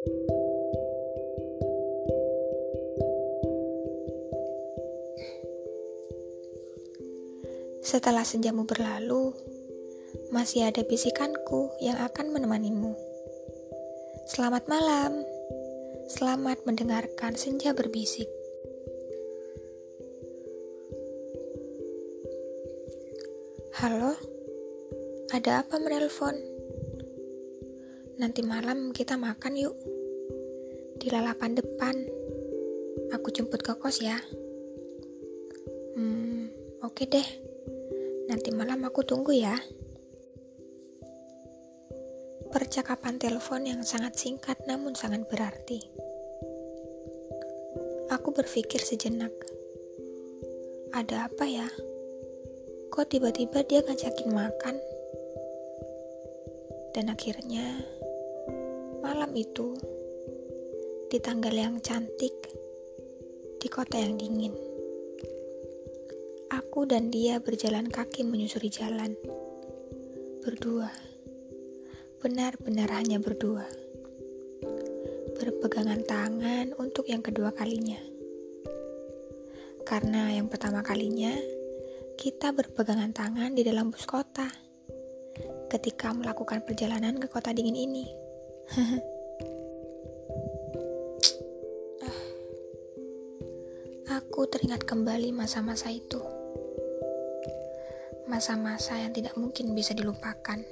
Setelah senjamu berlalu, masih ada bisikanku yang akan menemanimu. Selamat malam, selamat mendengarkan senja berbisik. Halo, ada apa menelpon? Nanti malam kita makan yuk. Di lalapan depan. Aku jemput ke kos ya. Hmm, oke deh. Nanti malam aku tunggu ya. Percakapan telepon yang sangat singkat namun sangat berarti. Aku berpikir sejenak. Ada apa ya? Kok tiba-tiba dia ngajakin makan? Dan akhirnya malam itu di tanggal yang cantik di kota yang dingin. Aku dan dia berjalan kaki menyusuri jalan. Berdua. Benar-benar hanya berdua. Berpegangan tangan untuk yang kedua kalinya. Karena yang pertama kalinya kita berpegangan tangan di dalam bus kota ketika melakukan perjalanan ke kota dingin ini. Aku teringat kembali masa-masa itu. Masa-masa yang tidak mungkin bisa dilupakan.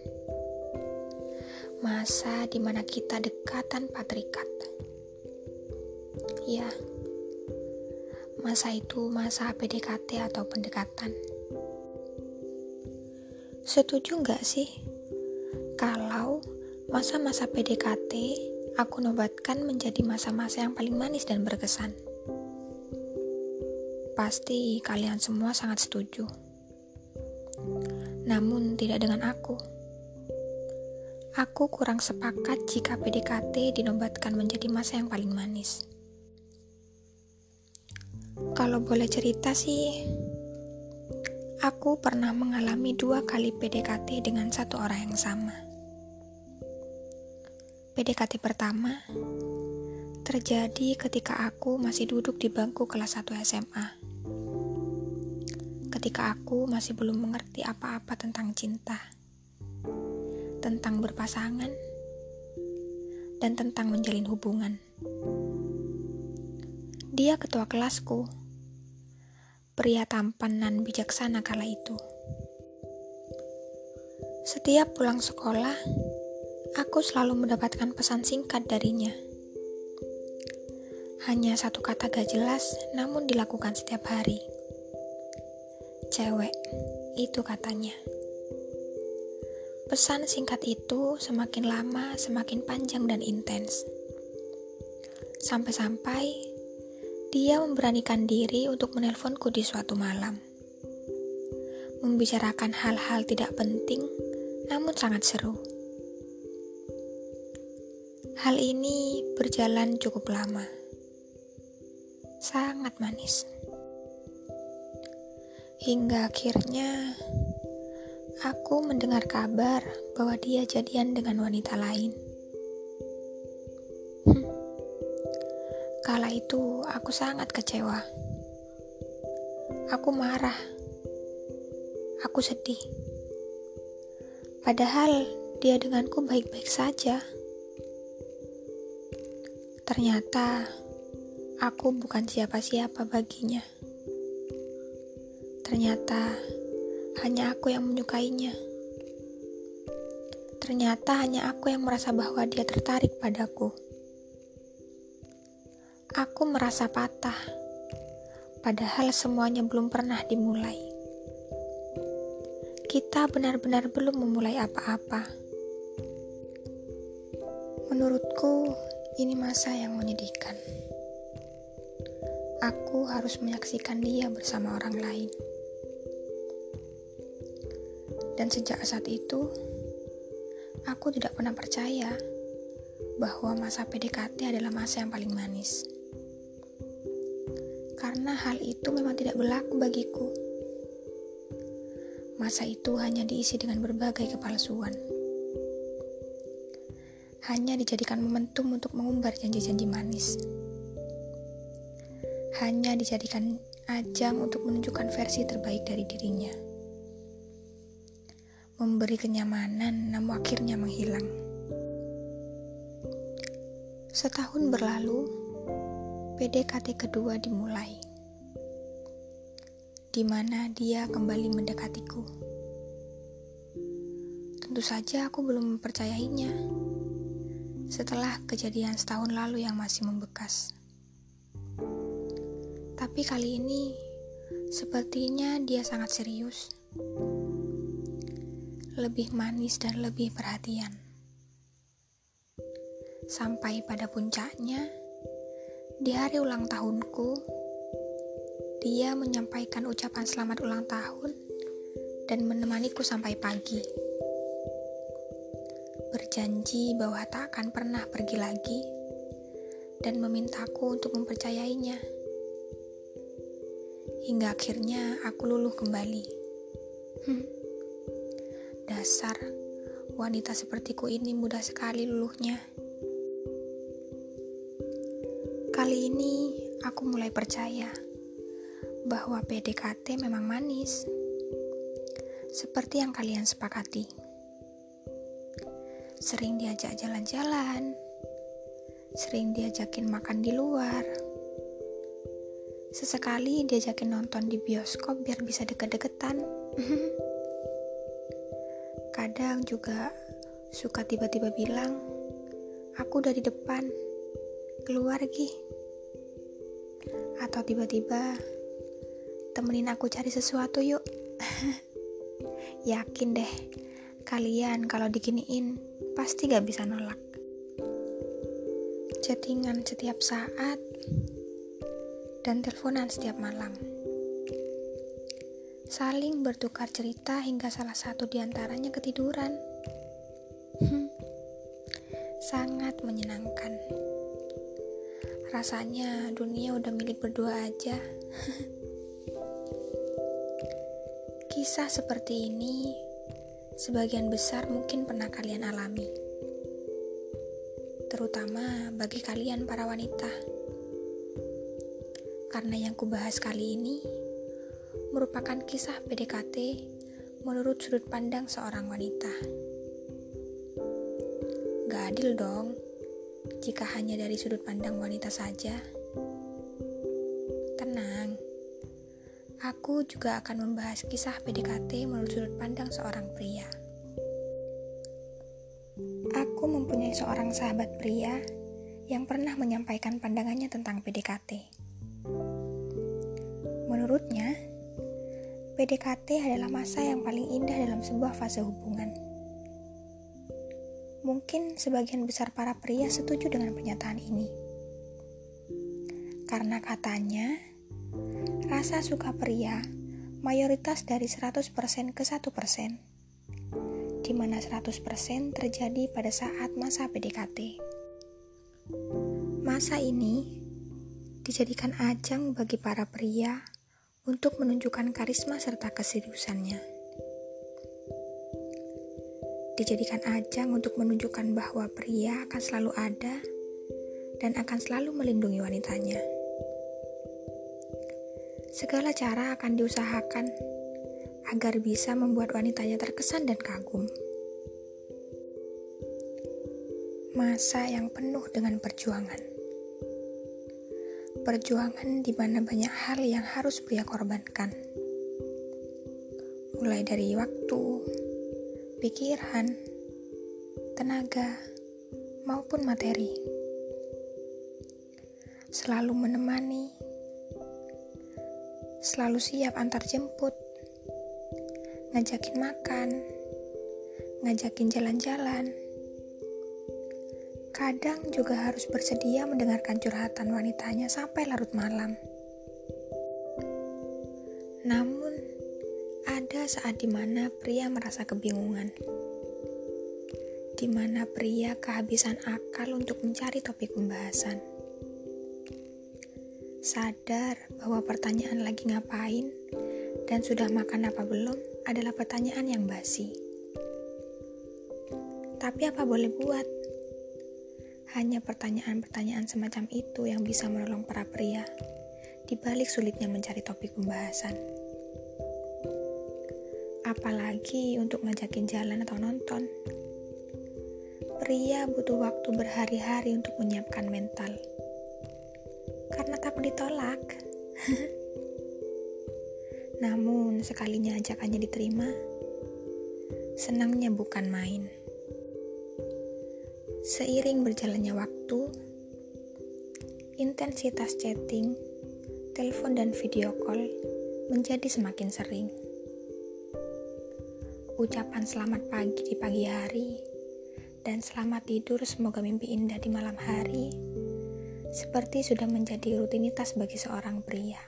Masa di mana kita dekat tanpa terikat. Ya, masa itu masa PDKT atau pendekatan. Setuju nggak sih? Kalau Masa-masa PDKT aku nobatkan menjadi masa-masa yang paling manis dan berkesan. Pasti kalian semua sangat setuju. Namun tidak dengan aku. Aku kurang sepakat jika PDKT dinobatkan menjadi masa yang paling manis. Kalau boleh cerita sih, aku pernah mengalami dua kali PDKT dengan satu orang yang sama. PDKT pertama terjadi ketika aku masih duduk di bangku kelas 1 SMA. Ketika aku masih belum mengerti apa-apa tentang cinta, tentang berpasangan, dan tentang menjalin hubungan. Dia ketua kelasku, pria tampan dan bijaksana kala itu. Setiap pulang sekolah, aku selalu mendapatkan pesan singkat darinya. Hanya satu kata gak jelas, namun dilakukan setiap hari. Cewek, itu katanya. Pesan singkat itu semakin lama semakin panjang dan intens. Sampai-sampai dia memberanikan diri untuk menelponku di suatu malam. Membicarakan hal-hal tidak penting, namun sangat seru. Hal ini berjalan cukup lama. Sangat manis. Hingga akhirnya aku mendengar kabar bahwa dia jadian dengan wanita lain. Hmm. Kala itu aku sangat kecewa. Aku marah. Aku sedih. Padahal dia denganku baik-baik saja. Ternyata aku bukan siapa-siapa baginya. Ternyata hanya aku yang menyukainya. Ternyata hanya aku yang merasa bahwa dia tertarik padaku. Aku merasa patah, padahal semuanya belum pernah dimulai. Kita benar-benar belum memulai apa-apa. Menurutku, ini masa yang menyedihkan. Aku harus menyaksikan dia bersama orang lain. Dan sejak saat itu, aku tidak pernah percaya bahwa masa PDKT adalah masa yang paling manis. Karena hal itu memang tidak berlaku bagiku. Masa itu hanya diisi dengan berbagai kepalsuan hanya dijadikan momentum untuk mengumbar janji-janji manis. Hanya dijadikan ajang untuk menunjukkan versi terbaik dari dirinya. Memberi kenyamanan, namun akhirnya menghilang. Setahun berlalu, PDKT kedua dimulai, di mana dia kembali mendekatiku. Tentu saja aku belum mempercayainya setelah kejadian setahun lalu yang masih membekas. Tapi kali ini, sepertinya dia sangat serius, lebih manis, dan lebih perhatian sampai pada puncaknya di hari ulang tahunku. Dia menyampaikan ucapan selamat ulang tahun dan menemaniku sampai pagi. Berjanji bahwa tak akan pernah pergi lagi dan memintaku untuk mempercayainya. Hingga akhirnya aku luluh kembali. Hmm. Dasar wanita sepertiku ini mudah sekali luluhnya. Kali ini aku mulai percaya bahwa PDKT memang manis, seperti yang kalian sepakati. Sering diajak jalan-jalan, sering diajakin makan di luar, sesekali diajakin nonton di bioskop biar bisa deket-deketan. Kadang juga suka tiba-tiba bilang, "Aku dari depan, keluar lagi." Atau tiba-tiba temenin aku cari sesuatu yuk. Yakin deh, kalian kalau diginiin pasti gak bisa nolak. Chattingan setiap saat dan teleponan setiap malam. Saling bertukar cerita hingga salah satu di antaranya ketiduran. Sangat menyenangkan. Rasanya dunia udah milik berdua aja. Kisah seperti ini sebagian besar mungkin pernah kalian alami. Terutama bagi kalian para wanita. Karena yang kubahas kali ini merupakan kisah PDKT menurut sudut pandang seorang wanita. Gak adil dong jika hanya dari sudut pandang wanita saja. Aku juga akan membahas kisah PDKT menurut sudut pandang seorang pria. Aku mempunyai seorang sahabat pria yang pernah menyampaikan pandangannya tentang PDKT. Menurutnya, PDKT adalah masa yang paling indah dalam sebuah fase hubungan Mungkin sebagian besar para pria setuju dengan pernyataan ini. Karena katanya, rasa suka pria mayoritas dari 100% ke 1%, di mana 100% terjadi pada saat masa PDKT. Masa ini dijadikan ajang bagi para pria untuk menunjukkan karisma serta keseriusannya dijadikan ajang untuk menunjukkan bahwa pria akan selalu ada dan akan selalu melindungi wanitanya. Segala cara akan diusahakan agar bisa membuat wanitanya terkesan dan kagum. Masa yang penuh dengan perjuangan. Perjuangan di mana banyak hal yang harus pria korbankan. Mulai dari waktu, pikiran, tenaga, maupun materi. Selalu menemani, selalu siap antar jemput, ngajakin makan, ngajakin jalan-jalan. Kadang juga harus bersedia mendengarkan curhatan wanitanya sampai larut malam. Namun, ada saat di mana pria merasa kebingungan. Di mana pria kehabisan akal untuk mencari topik pembahasan. Sadar bahwa pertanyaan lagi ngapain dan sudah makan apa belum adalah pertanyaan yang basi. Tapi apa boleh buat? Hanya pertanyaan-pertanyaan semacam itu yang bisa menolong para pria di balik sulitnya mencari topik pembahasan. Apalagi untuk ngajakin jalan atau nonton. Pria butuh waktu berhari-hari untuk menyiapkan mental. Karena takut ditolak. Namun, sekalinya ajakannya diterima, senangnya bukan main. Seiring berjalannya waktu, intensitas chatting, telepon, dan video call menjadi semakin sering. Ucapan selamat pagi di pagi hari dan selamat tidur semoga mimpi indah di malam hari seperti sudah menjadi rutinitas bagi seorang pria.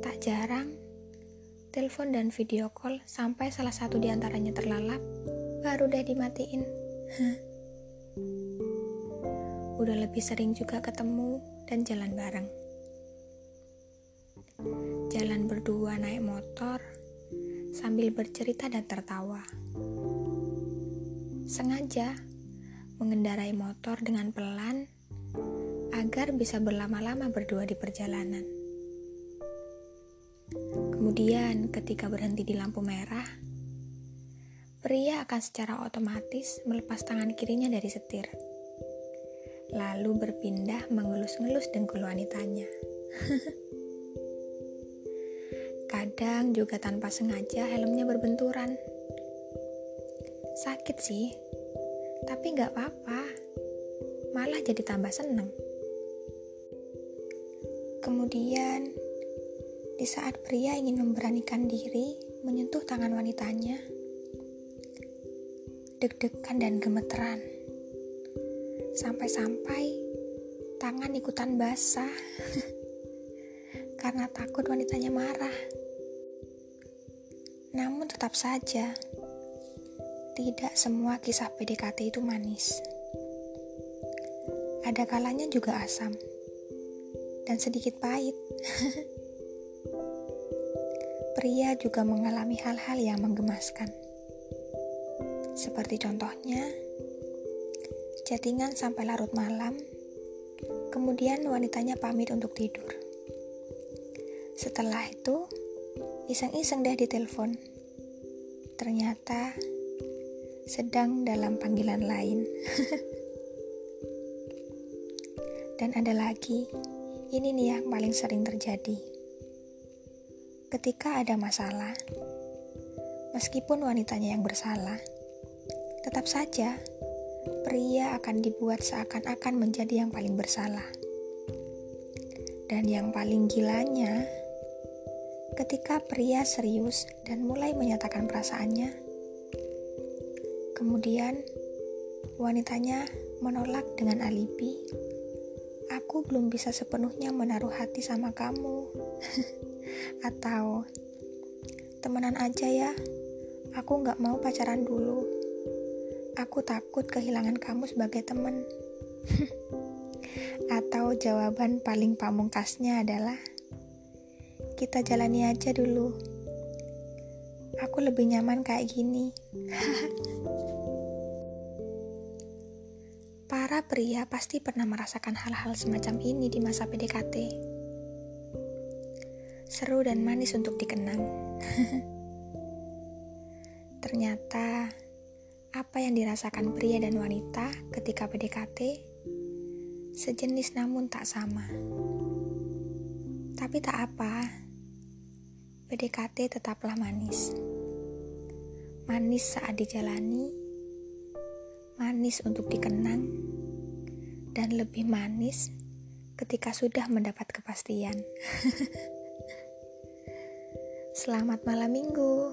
Tak jarang, telepon dan video call sampai salah satu di antaranya terlalap baru deh dimatiin. Udah lebih sering juga ketemu dan jalan bareng. Jalan berdua naik motor sambil bercerita dan tertawa. Sengaja mengendarai motor dengan pelan agar bisa berlama-lama berdua di perjalanan. Kemudian, ketika berhenti di lampu merah, pria akan secara otomatis melepas tangan kirinya dari setir. Lalu berpindah mengelus-ngelus dengkul wanitanya. Kadang juga tanpa sengaja helmnya berbenturan. Sakit sih, tapi gak apa-apa. Malah jadi tambah seneng. Kemudian, di saat pria ingin memberanikan diri menyentuh tangan wanitanya, deg-degan dan gemeteran. Sampai-sampai tangan ikutan basah karena takut wanitanya marah. Namun tetap saja, tidak semua kisah PDKT itu manis. Ada kalanya juga asam dan sedikit pahit. Pria juga mengalami hal-hal yang menggemaskan seperti contohnya, chattingan sampai larut malam, kemudian wanitanya pamit untuk tidur. Setelah itu, iseng-iseng deh di telepon. Ternyata sedang dalam panggilan lain. Dan ada lagi, ini nih yang paling sering terjadi. Ketika ada masalah, meskipun wanitanya yang bersalah, Tetap saja, pria akan dibuat seakan-akan menjadi yang paling bersalah. Dan yang paling gilanya, ketika pria serius dan mulai menyatakan perasaannya, kemudian wanitanya menolak dengan alibi, "Aku belum bisa sepenuhnya menaruh hati sama kamu." Atau, "Temenan aja ya, aku nggak mau pacaran dulu." Aku takut kehilangan kamu sebagai teman. Atau jawaban paling pamungkasnya adalah kita jalani aja dulu. Aku lebih nyaman kayak gini. Para pria pasti pernah merasakan hal-hal semacam ini di masa PDKT. Seru dan manis untuk dikenang. Ternyata apa yang dirasakan pria dan wanita ketika PDKT sejenis namun tak sama. Tapi tak apa, PDKT tetaplah manis. Manis saat dijalani, manis untuk dikenang, dan lebih manis ketika sudah mendapat kepastian. Selamat malam minggu.